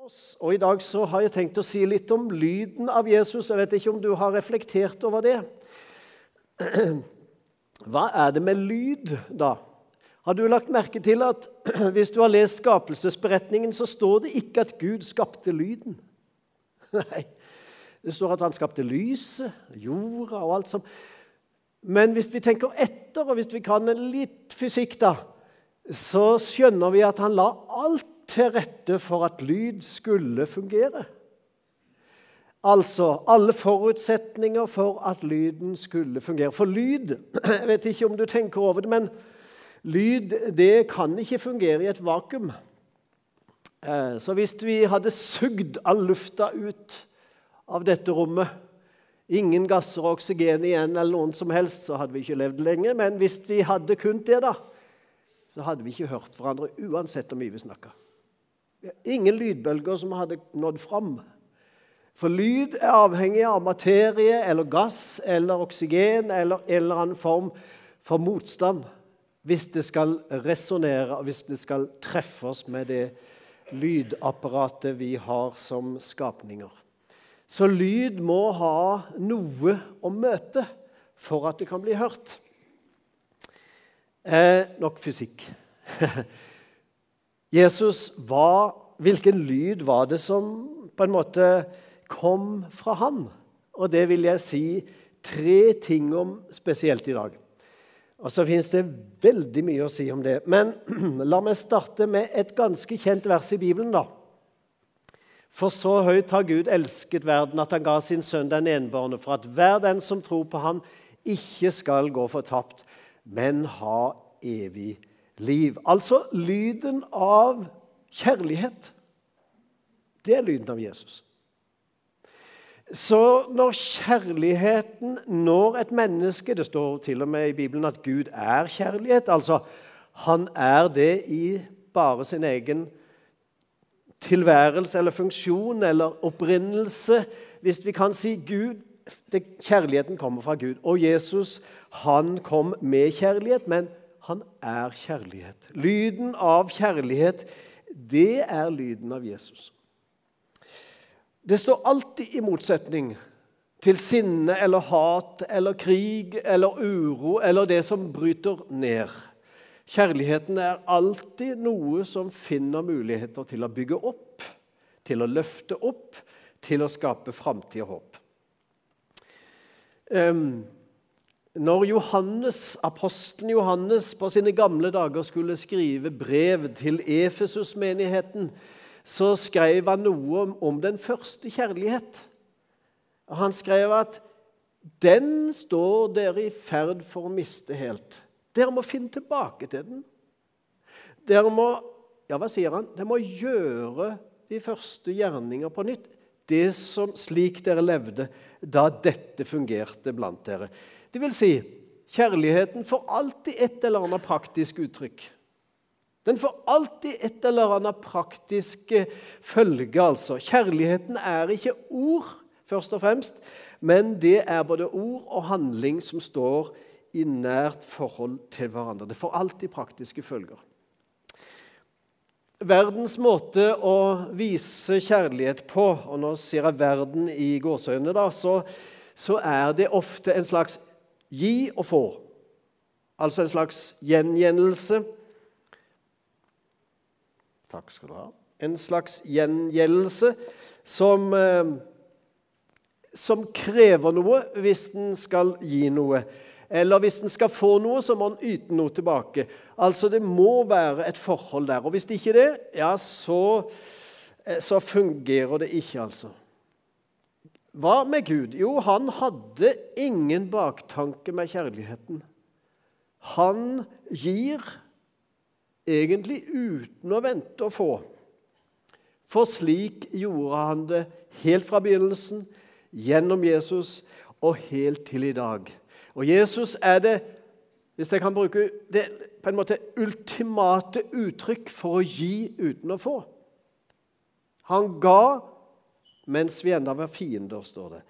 Og I dag så har jeg tenkt å si litt om lyden av Jesus. Jeg vet ikke om du har reflektert over det. Hva er det med lyd, da? Har du lagt merke til at hvis du har lest skapelsesberetningen, så står det ikke at Gud skapte lyden? Nei, det står at han skapte lyset, jorda og alt som Men hvis vi tenker etter, og hvis vi kan litt fysikk, da, så skjønner vi at han la alt til rette for at lyd skulle fungere. Altså alle forutsetninger for at lyden skulle fungere. For lyd Jeg vet ikke om du tenker over det, men lyd det kan ikke fungere i et vakuum. Eh, så hvis vi hadde sugd all lufta ut av dette rommet Ingen gasser og oksygen igjen, eller noen som helst, så hadde vi ikke levd lenge. Men hvis vi hadde kunnet det, da, så hadde vi ikke hørt hverandre uansett hvor mye vi snakka. Ingen lydbølger som hadde nådd fram. For lyd er avhengig av materie eller gass eller oksygen eller en eller annen form for motstand hvis det skal resonnere og hvis det skal treffe oss med det lydapparatet vi har som skapninger. Så lyd må ha noe å møte for at det kan bli hørt. Eh, nok fysikk. Jesus var Hvilken lyd var det som på en måte kom fra han? Og det vil jeg si tre ting om spesielt i dag. Og så fins det veldig mye å si om det. Men la meg starte med et ganske kjent vers i Bibelen, da. For så høyt har Gud elsket verden at han ga sin sønn den enbårne, for at hver den som tror på ham, ikke skal gå fortapt, men ha evig liv. Altså lyden av kjærlighet. Det er lyden av Jesus. Så når kjærligheten når et menneske Det står til og med i Bibelen at Gud er kjærlighet. Altså, han er det i bare sin egen tilværelse eller funksjon eller opprinnelse. Hvis vi kan si Gud, det, Kjærligheten kommer fra Gud. Og Jesus han kom med kjærlighet, men han er kjærlighet. Lyden av kjærlighet det er lyden av Jesus. Det står alltid i motsetning til sinne eller hat eller krig eller uro eller det som bryter ned. Kjærligheten er alltid noe som finner muligheter til å bygge opp, til å løfte opp, til å skape framtid og håp. Um, når Johannes, apostelen Johannes på sine gamle dager skulle skrive brev til Efesus-menigheten, så skrev han noe om, den første kjærlighet. Han skrev at 'den står dere i ferd for å miste helt'. Dere må finne tilbake til den. Dere må ja, hva sier han? Dere må gjøre de første gjerninger på nytt. Det som, slik dere levde da dette fungerte blant dere. Det vil si, kjærligheten får alltid et eller annet praktisk uttrykk. Den får alltid et eller annet praktisk eh, følge, altså. Kjærligheten er ikke ord, først og fremst, men det er både ord og handling som står i nært forhold til hverandre. Det får alltid praktiske følger. Verdens måte å vise kjærlighet på, og nå sier jeg 'verden' i gåseøynene, så, så er det ofte en slags Gi og få. Altså en slags gjengjeldelse. Takk skal du ha. En slags gjengjeldelse som, eh, som krever noe hvis den skal gi noe. Eller hvis den skal få noe, så må den yte noe tilbake. Altså Det må være et forhold der. Og hvis det ikke er det, ja, så, eh, så fungerer det ikke, altså. Hva med Gud? Jo, han hadde ingen baktanke med kjærligheten. Han gir egentlig uten å vente å få. For slik gjorde han det helt fra begynnelsen, gjennom Jesus og helt til i dag. Og Jesus er det, hvis jeg kan bruke det på en måte ultimate uttrykk for å gi uten å få. Han ga mens vi enda var fiender, står det.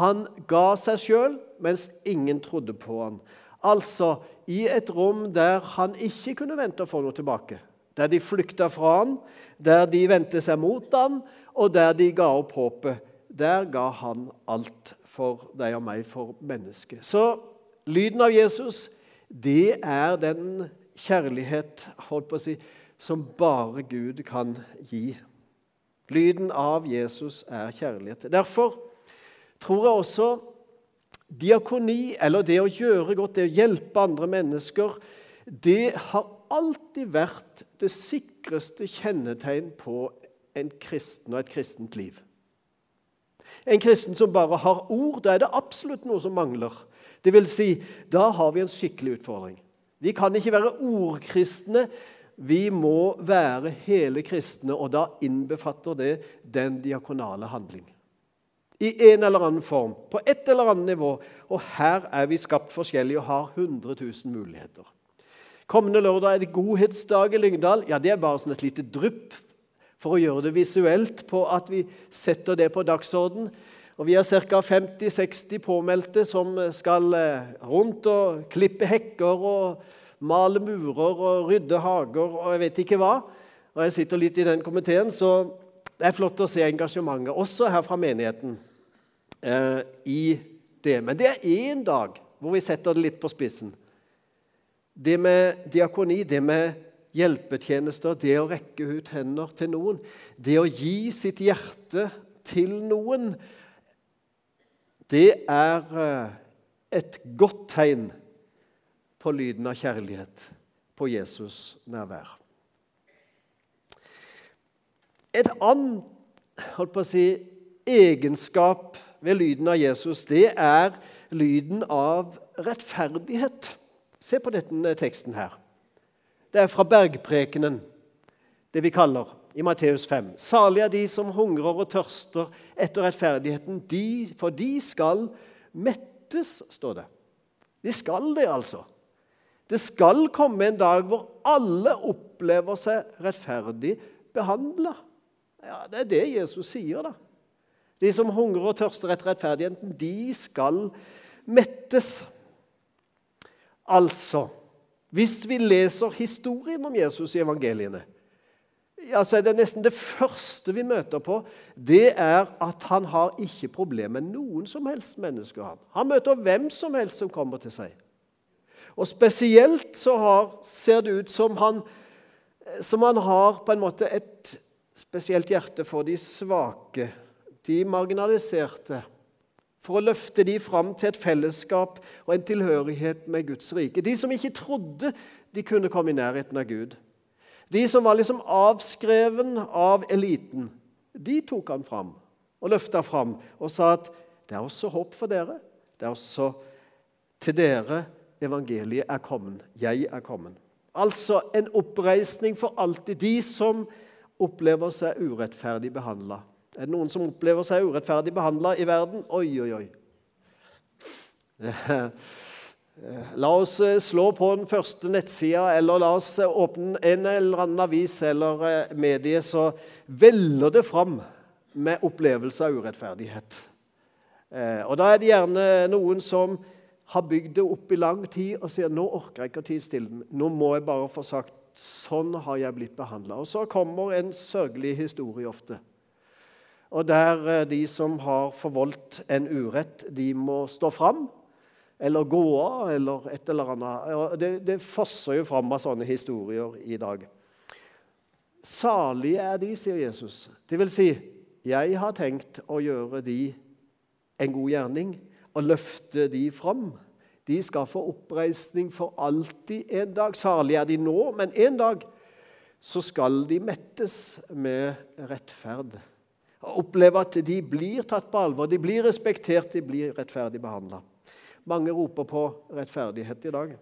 Han ga seg sjøl mens ingen trodde på han. Altså i et rom der han ikke kunne vente å få noe tilbake. Der de flykta fra han, der de vendte seg mot han, og der de ga opp håpet. Der ga han alt for deg og meg, for mennesket. Så lyden av Jesus, det er den kjærlighet holdt på å si, som bare Gud kan gi. Lyden av Jesus er kjærlighet. Derfor tror jeg også diakoni, eller det å gjøre godt, det å hjelpe andre mennesker, det har alltid vært det sikreste kjennetegn på en kristen og et kristent liv. En kristen som bare har ord, da er det absolutt noe som mangler. Det vil si, da har vi en skikkelig utfordring. Vi kan ikke være ordkristne. Vi må være hele kristne, og da innbefatter det den diakonale handling. I en eller annen form, på et eller annet nivå. Og her er vi skapt forskjellig og har 100 000 muligheter. Kommende lørdag er det godhetsdag i Lyngdal. Ja, Det er bare sånn et lite drypp for å gjøre det visuelt på at vi setter det på dagsorden. Og Vi har ca. 50-60 påmeldte som skal eh, rundt og klippe hekker og male murer og rydde hager og jeg vet ikke hva. Og Jeg sitter litt i den komiteen, så det er flott å se engasjementet, også her fra menigheten, eh, i det. Men det er én dag hvor vi setter det litt på spissen. Det med diakoni, det med hjelpetjenester, det å rekke ut hender til noen, det å gi sitt hjerte til noen, det er eh, et godt tegn på lyden av kjærlighet, på Jesus nærvær. Et annet holdt på å si, egenskap ved lyden av Jesus, det er lyden av rettferdighet. Se på denne teksten her. Det er fra bergprekenen, det vi kaller i Matteus 5. Salig er de som hungrer og tørster etter rettferdigheten, de, for de skal mettes, står det. De skal det, altså. Det skal komme en dag hvor alle opplever seg rettferdig behandla. Ja, det er det Jesus sier, da. De som hungrer og tørster etter rettferdigheten, de skal mettes. Altså Hvis vi leser historien om Jesus i evangeliene, ja, så er det nesten det første vi møter på, det er at han har ikke problemer med noen som helst mennesker. Han, møter hvem som helst som kommer til seg. Og Spesielt så har, ser det ut som han, som han har på en måte et spesielt hjerte for de svake, de marginaliserte for å løfte de fram til et fellesskap og en tilhørighet med Guds rike. De som ikke trodde de kunne komme i nærheten av Gud. De som var liksom avskreven av eliten. De tok han fram og løfta fram og sa at det er også håp for dere. Det er også til dere evangeliet er kommet. Jeg er kommet. Altså en oppreisning for alltid. De som opplever seg urettferdig behandla. Er det noen som opplever seg urettferdig behandla i verden? Oi, oi, oi. La oss eh, slå på den første nettsida, eller la oss eh, åpne en eller annen avis eller eh, medie, så veller det fram med opplevelse av urettferdighet. Og Da er det gjerne noen som har bygd det opp i lang tid og sier nå orker jeg ikke å tie stille. Nå må jeg bare få sagt sånn har jeg blitt behandla. Og så kommer en sørgelig historie ofte og der eh, de som har forvoldt en urett, de må stå fram eller gå av eller et eller annet. Det, det fosser jo fram av sånne historier i dag. Salige er de, sier Jesus. Det vil si, jeg har tenkt å gjøre de en god gjerning og løfte de fram. De skal få oppreisning for alltid en dag. Salige er de nå, men en dag så skal de mettes med rettferd oppleve at de blir tatt på alvor, de blir respektert, de blir rettferdig behandla. Mange roper på rettferdighet i dag.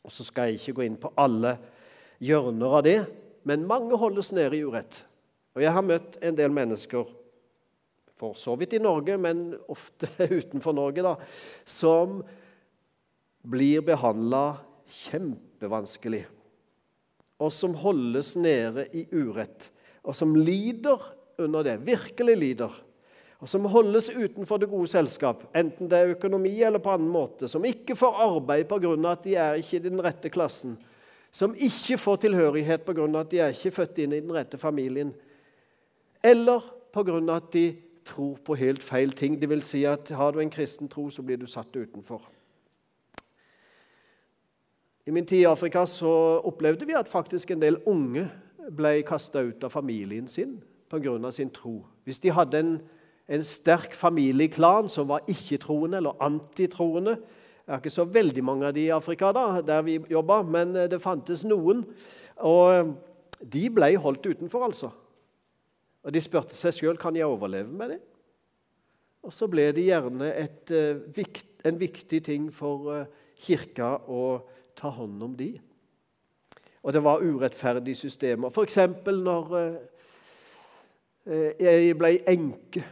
Og Så skal jeg ikke gå inn på alle hjørner av det, men mange holdes nede i urett. Og Jeg har møtt en del mennesker, for så vidt i Norge, men ofte utenfor Norge, da, som blir behandla kjempevanskelig, og som holdes nede i urett, og som lider under det, virkelig lider, og som holdes utenfor det gode selskap, enten det er økonomi eller på annen måte, som ikke får arbeid pga. at de er ikke i den rette klassen, som ikke får tilhørighet pga. at de er ikke født inn i den rette familien, eller pga. at de tror på helt feil ting. Det vil si at har du en kristen tro, så blir du satt utenfor. I min tid i Afrika så opplevde vi at faktisk en del unge ble kasta ut av familien sin pga. sin tro. Hvis de hadde en, en sterk familieklan som var ikke-troende eller antitroende Det er ikke så veldig mange av de i Afrika da, der vi jobba, men det fantes noen. Og de ble holdt utenfor, altså. Og De spurte seg sjøl kan jeg overleve med det. Og så ble det gjerne et, eh, en viktig ting for eh, kirka å ta hånd om de. Og det var urettferdige systemer. F.eks. når eh, jeg ble enke.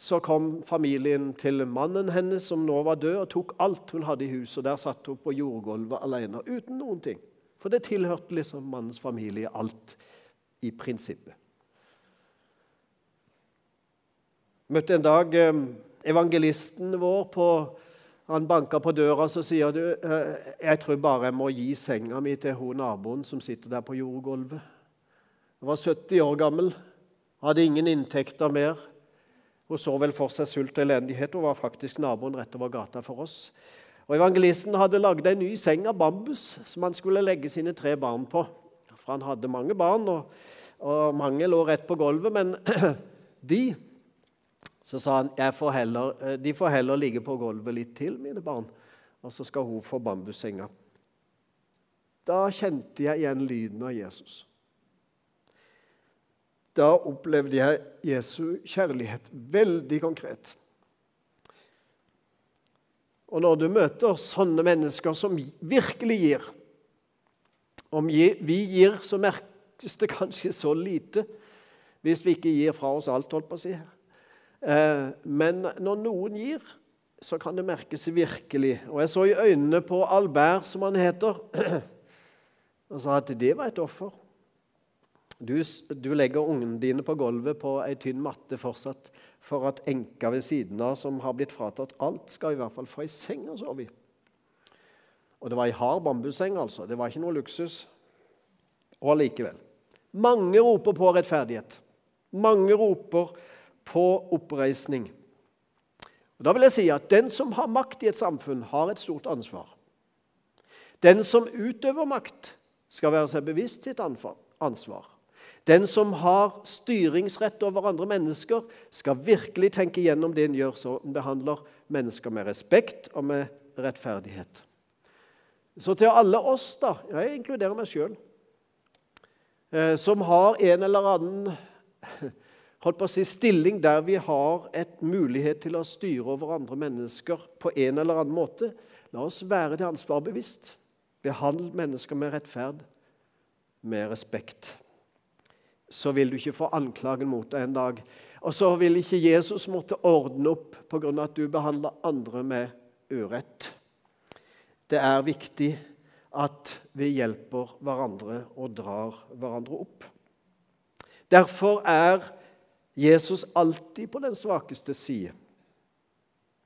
Så kom familien til mannen hennes, som nå var død, og tok alt hun hadde i huset. og Der satt hun på jordgulvet alene, uten noen ting. For det tilhørte liksom mannens familie alt i prinsippet. Møtte en dag eh, evangelisten vår på Han banka på døra så sier du, eh, jeg tror bare jeg må gi senga mi til hun naboen som sitter der på jordgulvet. Hun var 70 år gammel, hadde ingen inntekter mer. Hun så vel for seg sult og elendighet. Hun var faktisk naboen rett over gata for oss. Og Evangelisten hadde lagd en ny seng av bambus som han skulle legge sine tre barn på. For han hadde mange barn, og, og mange lå rett på gulvet. Men de så sa han får eh, de får heller ligge på gulvet litt til, mine barn, og så skal hun få bambussenga. Da kjente jeg igjen lyden av Jesus. Da opplevde jeg Jesu kjærlighet veldig konkret. Og når du møter sånne mennesker som virkelig gir Om vi gir, så merkes det kanskje så lite hvis vi ikke gir fra oss alt, holdt på å si. her. Eh, men når noen gir, så kan det merkes virkelig. Og jeg så i øynene på Albert, som han heter, og sa at det var et offer. Du, du legger ungene dine på gulvet på ei tynn matte fortsatt for at enka ved siden av, som har blitt fratatt alt, skal i hvert fall få ei seng å sove i. Og det var ei hard bambusseng, altså. Det var ikke noe luksus. Og allikevel. Mange roper på rettferdighet. Mange roper på oppreisning. Og da vil jeg si at Den som har makt i et samfunn, har et stort ansvar. Den som utøver makt, skal være seg bevisst sitt ansvar. Den som har styringsrett over andre mennesker, skal virkelig tenke gjennom det en gjør, så en behandler mennesker med respekt og med rettferdighet. Så til alle oss, da, jeg inkluderer meg sjøl, eh, som har en eller annen holdt på å si, stilling der vi har et mulighet til å styre over andre mennesker på en eller annen måte. La oss være det ansvaret bevisst. Behandle mennesker med rettferd, med respekt. Så vil du ikke få anklagen mot deg en dag. Og så vil ikke Jesus måtte ordne opp pga. at du behandler andre med urett. Det er viktig at vi hjelper hverandre og drar hverandre opp. Derfor er Jesus alltid på den svakeste side.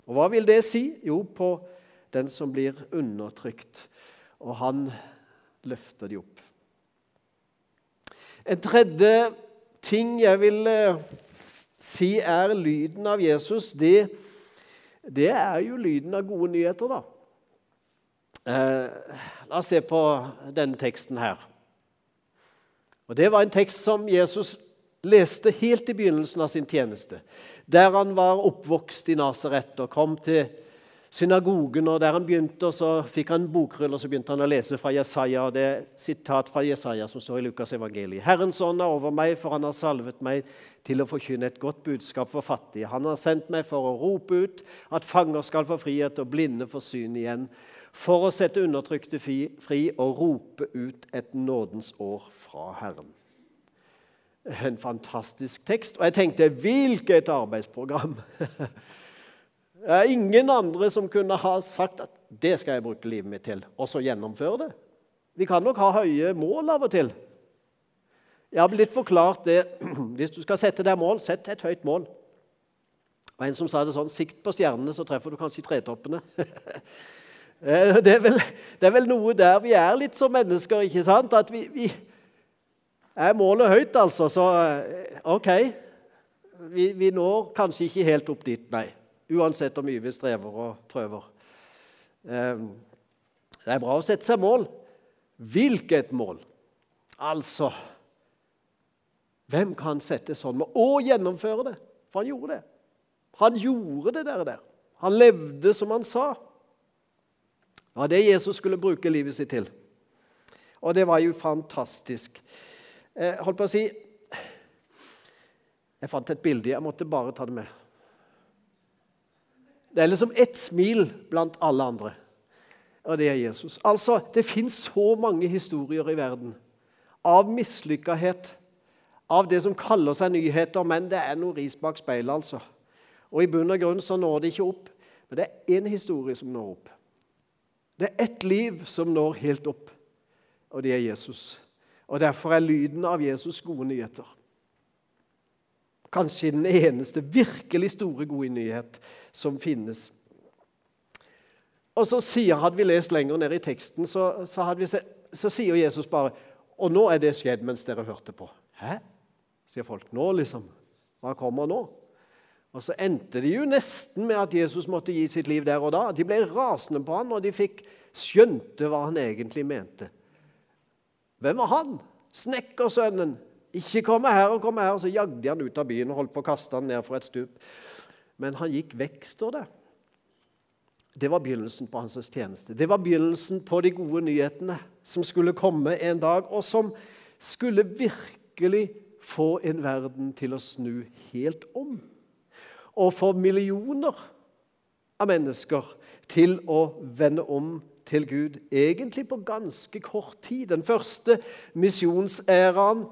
Og hva vil det si? Jo, på den som blir undertrykt. Og han løfter de opp. En tredje ting jeg vil eh, si er lyden av Jesus, det, det er jo lyden av gode nyheter, da. Eh, la oss se på denne teksten her. Og Det var en tekst som Jesus leste helt i begynnelsen av sin tjeneste, der han var oppvokst i Nasaret og kom til synagogen, og der han begynte, så fikk han bokrull, og så begynte han å lese fra Jesaja, og det er sitat fra Jesaja som står i Lukas evangeliet. Herrens ånd er over meg, for han har salvet meg til å forkynne et godt budskap for fattige. Han har sendt meg for å rope ut at fanger skal få frihet og blinde få syn igjen, for å sette undertrykte fri og rope ut et nådens år fra Herren en fantastisk tekst. Og jeg tenkte hvilket arbeidsprogram! Det er ingen andre som kunne ha sagt at det skal jeg bruke livet mitt til, og så gjennomføre det. Vi kan nok ha høye mål av og til. Jeg har blitt forklart det Hvis du skal sette deg mål, sett et høyt mål. Og En som sa det sånn Sikt på stjernene, så treffer du kanskje tretoppene. Eh, det er, vel, det er vel noe der vi er litt som mennesker, ikke sant? At vi, vi er målet høyt, altså. Så eh, OK. Vi, vi, når kanskje ikke helt opp dit, nei. Uansett hvor mye vi strever og prøver. Eh, det er bra å sette seg mål. Hvilket mål? Altså Hvem kan sette sånn mål og gjennomføre det? For han gjorde det. Han gjorde det der. der. Han levde som han sa. Det var det Jesus skulle bruke livet sitt til. Og det var jo fantastisk. Eh, holdt på å si Jeg fant et bilde. Jeg måtte bare ta det med. Det er liksom ett smil blant alle andre, og det er Jesus. Altså, Det fins så mange historier i verden av mislykkethet, av det som kaller seg nyheter, men det er noe ris bak speilet, altså. Og i bunn og grunn så når det ikke opp, men det er én historie som når opp. Det er ett liv som når helt opp, og det er Jesus. Og Derfor er lyden av Jesus gode nyheter. Kanskje den eneste virkelig store gode nyhet som finnes. Og så sier, Hadde vi lest lenger ned i teksten, så, så, vi, så sier Jesus bare Og nå er det skjedd mens dere hørte på. Hæ? sier folk. Nå, liksom. Hva kommer nå? Og Så endte det jo nesten med at Jesus måtte gi sitt liv der og da. De ble rasende på han, og de fikk skjønte hva han egentlig mente. Hvem var han? Snekkersønnen. Ikke komme her og komme her. Og så jagde de han ut av byen og holdt på å kaste han ned for et stup. Men han gikk vekk, står det. Det var begynnelsen på hans tjeneste. Det var begynnelsen på de gode nyhetene som skulle komme en dag, og som skulle virkelig få en verden til å snu helt om og få millioner av mennesker til å vende om til Gud, egentlig på ganske kort tid. Den første misjonsæraen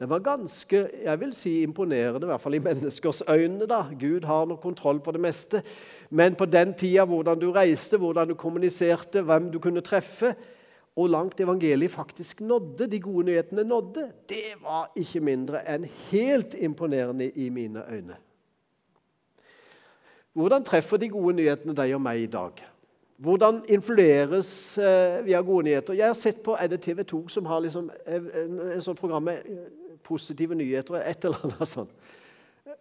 den var ganske jeg vil si, imponerende, i hvert fall i menneskers øyne. da. Gud har noe kontroll på det meste. Men på den tida, hvordan du reiste, hvordan du kommuniserte, hvem du kunne treffe, og langt evangeliet faktisk nådde, de gode nyhetene nådde, det var ikke mindre enn helt imponerende i mine øyne. Hvordan treffer de gode nyhetene deg og meg i dag? Hvordan influeres eh, via gode nyheter? Jeg har sett på er det TV 2 som har liksom, en, en sånn program med eh, positive nyheter. et eller annet sånt.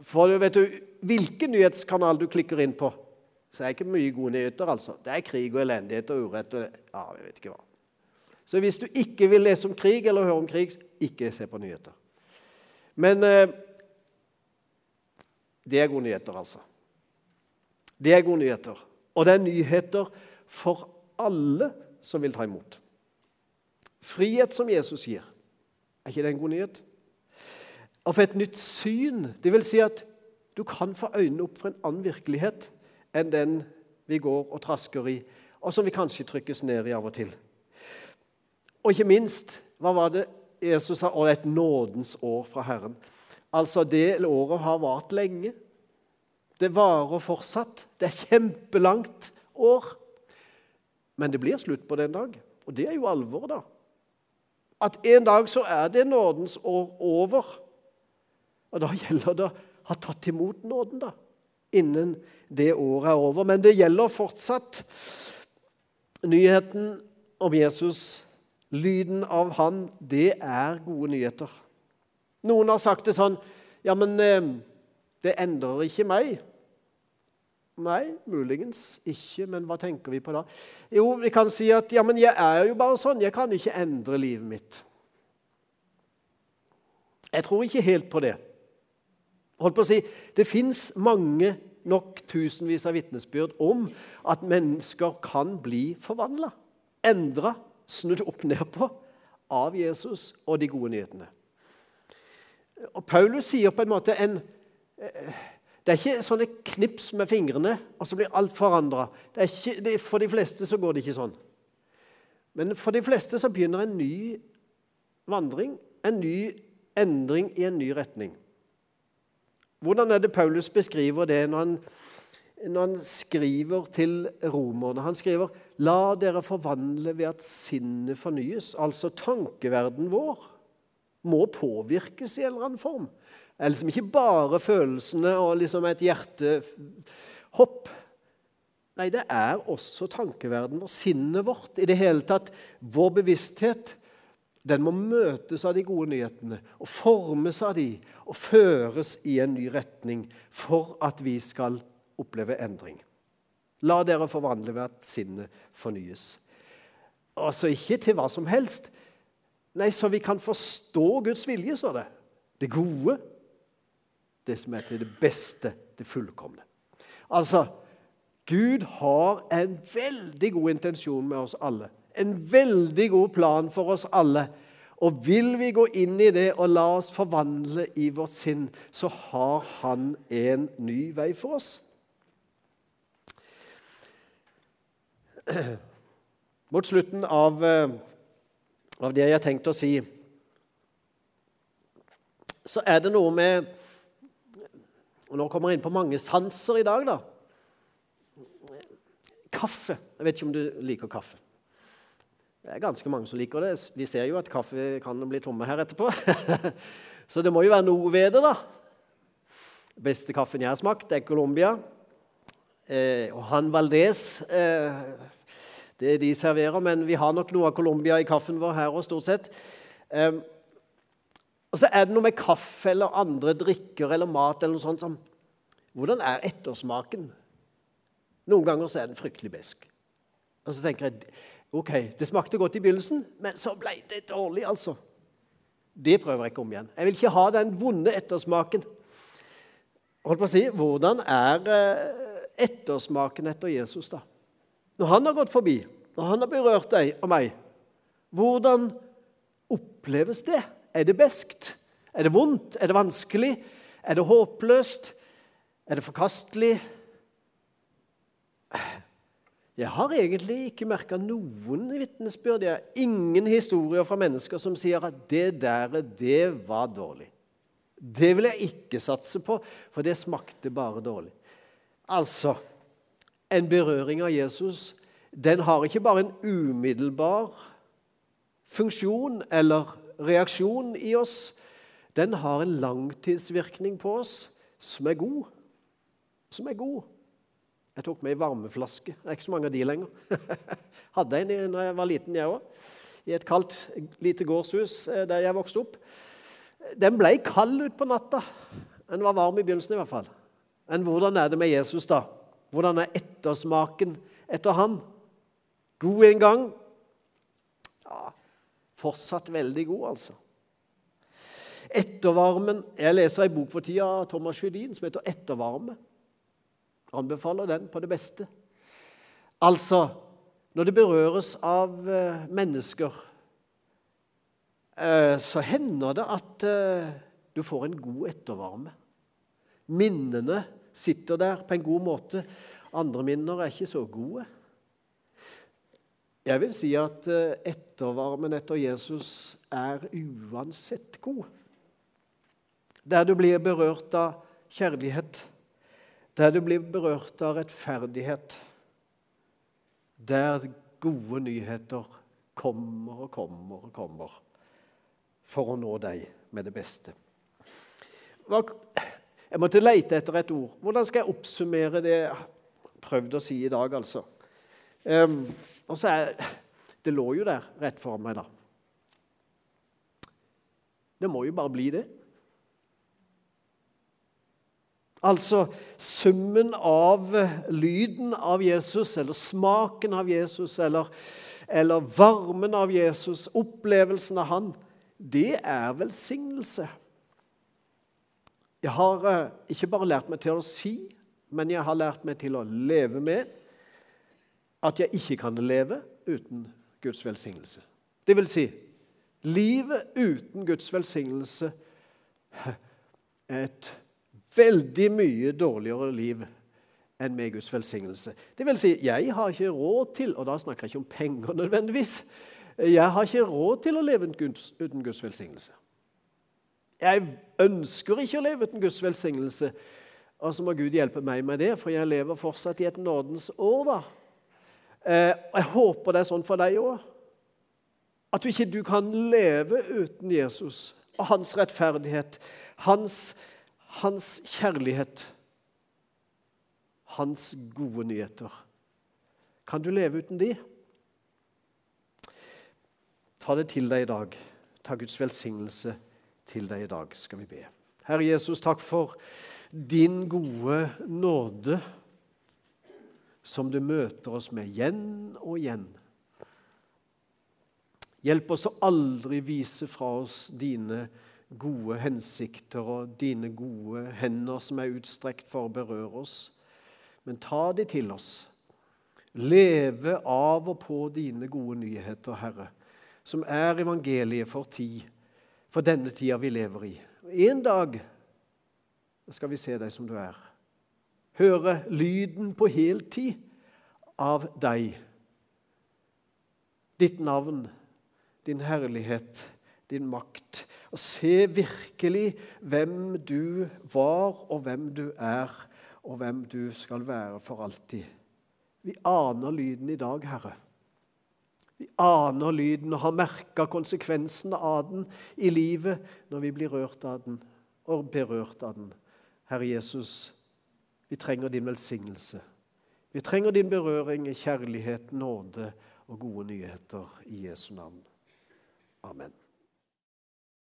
For vet du, Hvilken nyhetskanal du klikker inn på, så er det ikke mye gode nyheter. altså. Det er krig og elendighet og urett. og ja, jeg vet ikke hva. Så hvis du ikke vil lese om krig eller høre om krig, ikke se på nyheter. Men eh, det er gode nyheter, altså. Det er gode nyheter. Og det er nyheter for alle som vil ta imot. Frihet som Jesus gir. Er ikke det en god nyhet? Og for et nytt syn. Vil si at du kan få øynene opp for en annen virkelighet enn den vi går og trasker i, og som vi kanskje trykkes ned i av og til. Og ikke minst, hva var det Jesus sa? Å, det er et nådens år fra Herren. Altså, det året har vart lenge. Det varer fortsatt. Det er kjempelangt år. Men det blir slutt på det en dag. Og det er jo alvor, da. At en dag så er det nådens år over. Og da gjelder det å ha tatt imot nåden, da. Innen det året er over. Men det gjelder fortsatt. Nyheten om Jesus, lyden av Han, det er gode nyheter. Noen har sagt det sånn Ja, men eh, det endrer ikke meg. Nei, muligens ikke, men hva tenker vi på da? Jo, vi kan si at ja, men jeg er jo bare sånn. Jeg kan ikke endre livet mitt. Jeg tror ikke helt på det. Holdt på å si, Det fins mange nok tusenvis av vitnesbyrd om at mennesker kan bli forvandla, endra, snudd opp ned på av Jesus og de gode nyhetene. Og Paulus sier på en måte en eh, det er ikke sånne knips med fingrene, og så blir alt forandra. For de fleste så går det ikke sånn. Men for de fleste så begynner en ny vandring, en ny endring i en ny retning. Hvordan er det Paulus beskriver det når han, når han skriver til romerne? Han skriver 'La dere forvandle ved at sinnet fornyes'. Altså tankeverden vår må påvirkes i en eller annen form er liksom ikke bare følelsene og liksom et hjertehopp. Nei, det er også tankeverden vår, sinnet vårt. I det hele tatt vår bevissthet. Den må møtes av de gode nyhetene og formes av de og føres i en ny retning for at vi skal oppleve endring. La dere forvandle ved at sinnet fornyes. Altså ikke til hva som helst. Nei, så vi kan forstå Guds vilje, står det. Det gode. Det som er til det beste, det fullkomne. Altså, Gud har en veldig god intensjon med oss alle. En veldig god plan for oss alle. Og vil vi gå inn i det og la oss forvandle i vårt sinn, så har Han en ny vei for oss. Mot slutten av, eh, av det jeg har tenkt å si, så er det noe med og Nå kommer jeg inn på mange sanser i dag, da. Kaffe. Jeg vet ikke om du liker kaffe. Det er ganske mange som liker det. Vi ser jo at kaffe kan bli tomme her etterpå. Så det må jo være noe ved det, da. Beste kaffen jeg har smakt, er Colombia. Eh, og Han Valdez eh, Det de serverer, men vi har nok noe av Colombia i kaffen vår her òg, stort sett. Eh, og så er det noe med kaffe eller andre drikker eller mat eller noe sånt som Hvordan er ettersmaken? Noen ganger så er den fryktelig besk. Og så tenker jeg ok, det smakte godt i begynnelsen, men så ble det dårlig, altså. Det prøver jeg ikke om igjen. Jeg vil ikke ha den vonde ettersmaken. Holdt på å si, Hvordan er eh, ettersmaken etter Jesus, da? Når han har gått forbi, når han har berørt deg og meg, hvordan oppleves det? Er det beskt? Er det vondt? Er det vanskelig? Er det håpløst? Er det forkastelig? Jeg har egentlig ikke merka noen vitnesbyrd. Jeg har ingen historier fra mennesker som sier at 'det der, det var dårlig'. Det vil jeg ikke satse på, for det smakte bare dårlig. Altså, en berøring av Jesus den har ikke bare en umiddelbar funksjon eller reaksjon i oss. Den har en langtidsvirkning på oss som er god. Som er god. Jeg tok med ei varmeflaske. Det er ikke så mange av de lenger. Hadde en da jeg var liten, jeg òg. I et kaldt, lite gårdshus eh, der jeg vokste opp. Den ble kald utpå natta. Den var varm i begynnelsen, i hvert fall. Men hvordan er det med Jesus, da? Hvordan er ettersmaken etter ham? God en gang. Ja, fortsatt veldig god, altså. Ettervarmen Jeg leser ei bok for tida av Thomas Sjødin som heter 'Ettervarme'. Anbefaler den på det beste. Altså, når det berøres av eh, mennesker, eh, så hender det at eh, du får en god ettervarme. Minnene sitter der på en god måte. Andre minner er ikke så gode. Jeg vil si at ettervarmen etter Jesus er uansett god. Der du blir berørt av kjærlighet der du blir berørt av rettferdighet, der gode nyheter kommer og kommer og kommer for å nå deg med det beste. Jeg måtte lete etter et ord. Hvordan skal jeg oppsummere det jeg prøvde å si i dag, altså? Um, og så er, Det lå jo der rett for meg, da. Det må jo bare bli det. Altså summen av lyden av Jesus, eller smaken av Jesus, eller, eller varmen av Jesus, opplevelsen av han, det er velsignelse. Jeg har eh, ikke bare lært meg til å si, men jeg har lært meg til å leve med at jeg ikke kan leve uten Guds velsignelse. Det vil si, livet uten Guds velsignelse er et veldig mye dårligere liv enn med Guds velsignelse. Det vil si, jeg har ikke råd til, og da snakker jeg ikke om penger nødvendigvis, jeg har ikke råd til å leve uten Guds velsignelse. Jeg ønsker ikke å leve uten Guds velsignelse, og så må Gud hjelpe meg med det, for jeg lever fortsatt i et nådens år. da. Eh, jeg håper det er sånn for deg òg. At du ikke du kan leve uten Jesus og hans rettferdighet, hans hans kjærlighet, hans gode nyheter, Kan du leve uten de? Ta det til deg i dag. Ta Guds velsignelse til deg i dag, skal vi be. Herre Jesus, takk for din gode nåde som du møter oss med igjen og igjen. Hjelp oss å aldri vise fra oss dine gode hensikter og dine gode hender som er utstrekt for å berøre oss. Men ta de til oss. Leve av og på dine gode nyheter, Herre, som er evangeliet for tid, for denne tida vi lever i. En dag skal vi se deg som du er. Høre lyden på heltid av deg. Ditt navn din herlighet, din makt. Og se virkelig hvem du var, og hvem du er, og hvem du skal være for alltid. Vi aner lyden i dag, Herre. Vi aner lyden og har merka konsekvensene av den i livet når vi blir rørt av den og berørt av den. Herre Jesus, vi trenger din velsignelse. Vi trenger din berøring, kjærlighet, nåde og gode nyheter i Jesu navn. Amen.